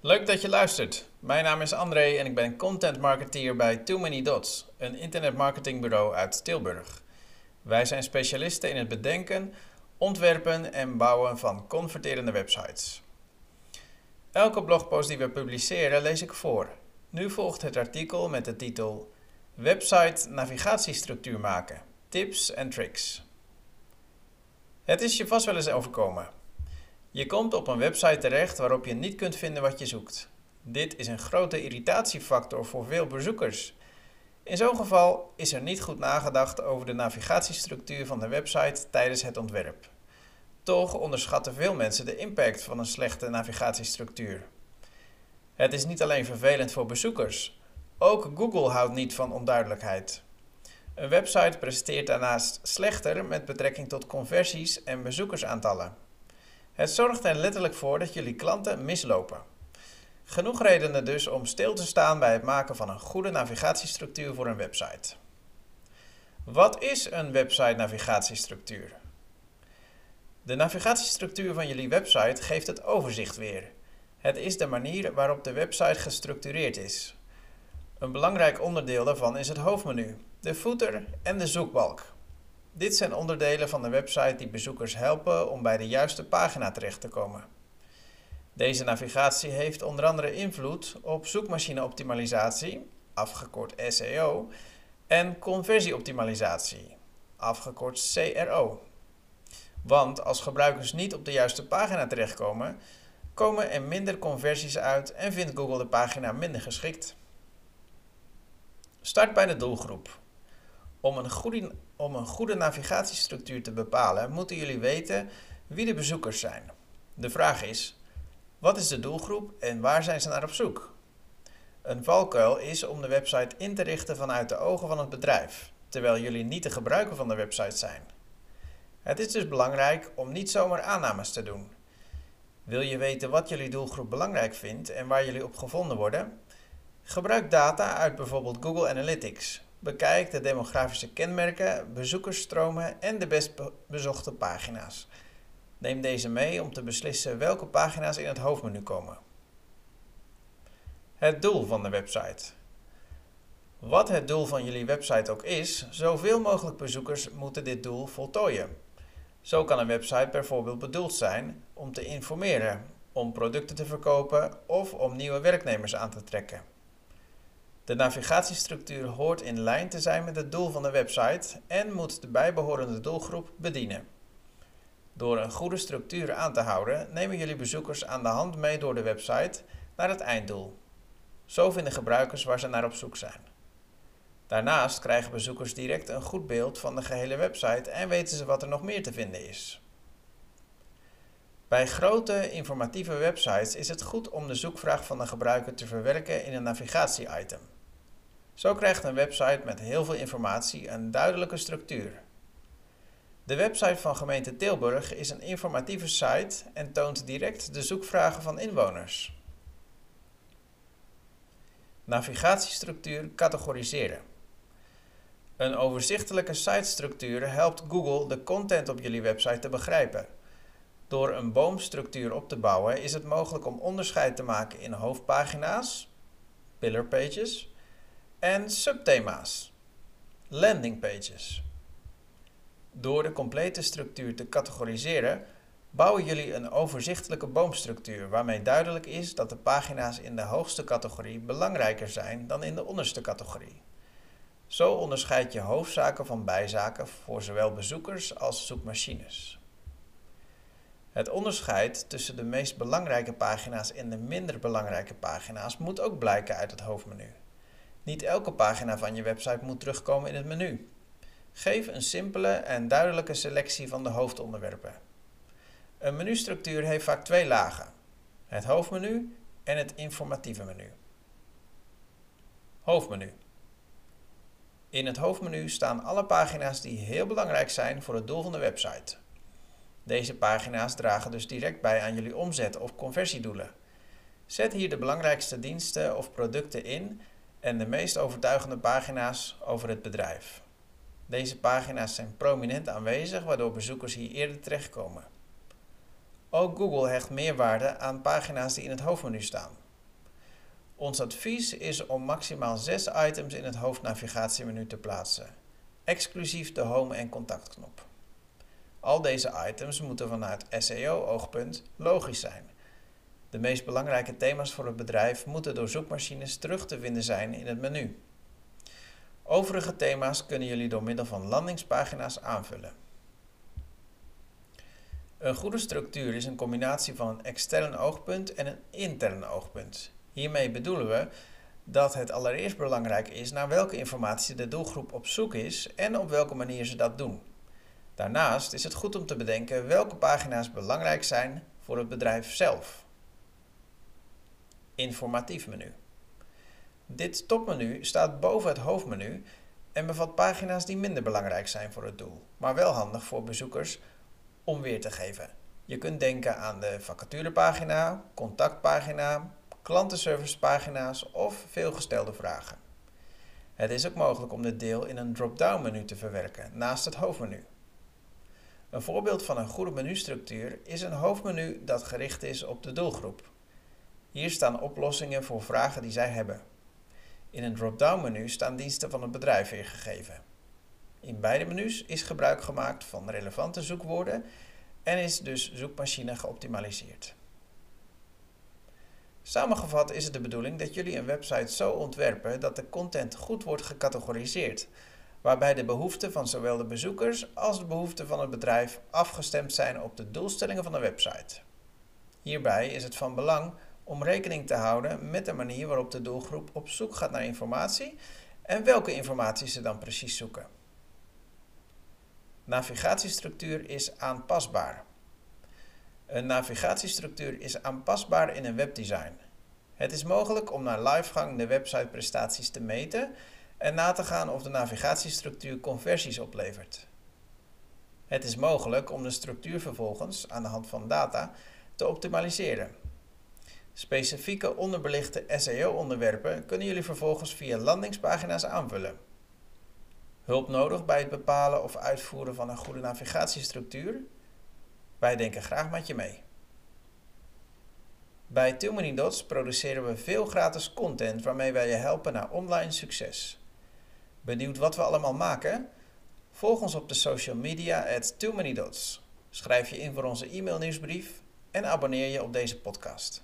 Leuk dat je luistert. Mijn naam is André en ik ben content marketeer bij Too Many Dots, een internetmarketingbureau uit Tilburg. Wij zijn specialisten in het bedenken, ontwerpen en bouwen van converterende websites. Elke blogpost die we publiceren lees ik voor. Nu volgt het artikel met de titel Website navigatiestructuur maken. Tips en tricks. Het is je vast wel eens overkomen. Je komt op een website terecht waarop je niet kunt vinden wat je zoekt. Dit is een grote irritatiefactor voor veel bezoekers. In zo'n geval is er niet goed nagedacht over de navigatiestructuur van de website tijdens het ontwerp. Toch onderschatten veel mensen de impact van een slechte navigatiestructuur. Het is niet alleen vervelend voor bezoekers, ook Google houdt niet van onduidelijkheid. Een website presteert daarnaast slechter met betrekking tot conversies en bezoekersaantallen. Het zorgt er letterlijk voor dat jullie klanten mislopen. Genoeg redenen dus om stil te staan bij het maken van een goede navigatiestructuur voor een website. Wat is een website navigatiestructuur? De navigatiestructuur van jullie website geeft het overzicht weer. Het is de manier waarop de website gestructureerd is. Een belangrijk onderdeel daarvan is het hoofdmenu, de footer en de zoekbalk. Dit zijn onderdelen van de website die bezoekers helpen om bij de juiste pagina terecht te komen. Deze navigatie heeft onder andere invloed op zoekmachineoptimalisatie, afgekort SEO, en conversieoptimalisatie, afgekort CRO. Want als gebruikers niet op de juiste pagina terechtkomen, komen er minder conversies uit en vindt Google de pagina minder geschikt. Start bij de doelgroep. Om een, goede, om een goede navigatiestructuur te bepalen, moeten jullie weten wie de bezoekers zijn. De vraag is: wat is de doelgroep en waar zijn ze naar op zoek? Een valkuil is om de website in te richten vanuit de ogen van het bedrijf, terwijl jullie niet de gebruiker van de website zijn. Het is dus belangrijk om niet zomaar aannames te doen. Wil je weten wat jullie doelgroep belangrijk vindt en waar jullie op gevonden worden? Gebruik data uit bijvoorbeeld Google Analytics. Bekijk de demografische kenmerken, bezoekersstromen en de best bezochte pagina's. Neem deze mee om te beslissen welke pagina's in het hoofdmenu komen. Het doel van de website. Wat het doel van jullie website ook is, zoveel mogelijk bezoekers moeten dit doel voltooien. Zo kan een website bijvoorbeeld bedoeld zijn om te informeren, om producten te verkopen of om nieuwe werknemers aan te trekken. De navigatiestructuur hoort in lijn te zijn met het doel van de website en moet de bijbehorende doelgroep bedienen. Door een goede structuur aan te houden, nemen jullie bezoekers aan de hand mee door de website naar het einddoel. Zo vinden gebruikers waar ze naar op zoek zijn. Daarnaast krijgen bezoekers direct een goed beeld van de gehele website en weten ze wat er nog meer te vinden is. Bij grote informatieve websites is het goed om de zoekvraag van de gebruiker te verwerken in een navigatie-item. Zo krijgt een website met heel veel informatie een duidelijke structuur. De website van gemeente Tilburg is een informatieve site en toont direct de zoekvragen van inwoners. Navigatiestructuur categoriseren. Een overzichtelijke sitestructuur helpt Google de content op jullie website te begrijpen. Door een boomstructuur op te bouwen is het mogelijk om onderscheid te maken in hoofdpagina's, pillar pages, en subthema's, landingpages. Door de complete structuur te categoriseren, bouwen jullie een overzichtelijke boomstructuur waarmee duidelijk is dat de pagina's in de hoogste categorie belangrijker zijn dan in de onderste categorie. Zo onderscheid je hoofdzaken van bijzaken voor zowel bezoekers als zoekmachines. Het onderscheid tussen de meest belangrijke pagina's en de minder belangrijke pagina's moet ook blijken uit het hoofdmenu. Niet elke pagina van je website moet terugkomen in het menu. Geef een simpele en duidelijke selectie van de hoofdonderwerpen. Een menustructuur heeft vaak twee lagen: het hoofdmenu en het informatieve menu. Hoofdmenu. In het hoofdmenu staan alle pagina's die heel belangrijk zijn voor het doel van de website. Deze pagina's dragen dus direct bij aan jullie omzet of conversiedoelen. Zet hier de belangrijkste diensten of producten in en de meest overtuigende pagina's over het bedrijf. Deze pagina's zijn prominent aanwezig, waardoor bezoekers hier eerder terechtkomen. Ook Google hecht meer waarde aan pagina's die in het hoofdmenu staan. Ons advies is om maximaal 6 items in het hoofdnavigatiemenu te plaatsen, exclusief de home- en contactknop. Al deze items moeten vanuit SEO-oogpunt logisch zijn. De meest belangrijke thema's voor het bedrijf moeten door zoekmachines terug te vinden zijn in het menu. Overige thema's kunnen jullie door middel van landingspagina's aanvullen. Een goede structuur is een combinatie van een extern oogpunt en een intern oogpunt. Hiermee bedoelen we dat het allereerst belangrijk is naar welke informatie de doelgroep op zoek is en op welke manier ze dat doen. Daarnaast is het goed om te bedenken welke pagina's belangrijk zijn voor het bedrijf zelf. Informatief menu. Dit topmenu staat boven het hoofdmenu en bevat pagina's die minder belangrijk zijn voor het doel, maar wel handig voor bezoekers om weer te geven. Je kunt denken aan de vacaturepagina, contactpagina, klantenservicepagina's of veelgestelde vragen. Het is ook mogelijk om dit deel in een drop-down menu te verwerken naast het hoofdmenu. Een voorbeeld van een goede menustructuur is een hoofdmenu dat gericht is op de doelgroep. Hier staan oplossingen voor vragen die zij hebben. In een drop-down menu staan diensten van het bedrijf weergegeven. In beide menus is gebruik gemaakt van relevante zoekwoorden en is dus zoekmachine geoptimaliseerd. Samengevat is het de bedoeling dat jullie een website zo ontwerpen dat de content goed wordt gecategoriseerd, waarbij de behoeften van zowel de bezoekers als de behoeften van het bedrijf afgestemd zijn op de doelstellingen van de website. Hierbij is het van belang om rekening te houden met de manier waarop de doelgroep op zoek gaat naar informatie en welke informatie ze dan precies zoeken. Navigatiestructuur is aanpasbaar. Een navigatiestructuur is aanpasbaar in een webdesign. Het is mogelijk om naar livegang de websiteprestaties te meten en na te gaan of de navigatiestructuur conversies oplevert. Het is mogelijk om de structuur vervolgens aan de hand van data te optimaliseren. Specifieke onderbelichte SEO-onderwerpen kunnen jullie vervolgens via landingspagina's aanvullen. Hulp nodig bij het bepalen of uitvoeren van een goede navigatiestructuur? Wij denken graag met je mee. Bij Too Many Dots produceren we veel gratis content waarmee wij je helpen naar online succes. Benieuwd wat we allemaal maken? Volg ons op de social media at Too Many Dots. Schrijf je in voor onze e-mailnieuwsbrief en abonneer je op deze podcast.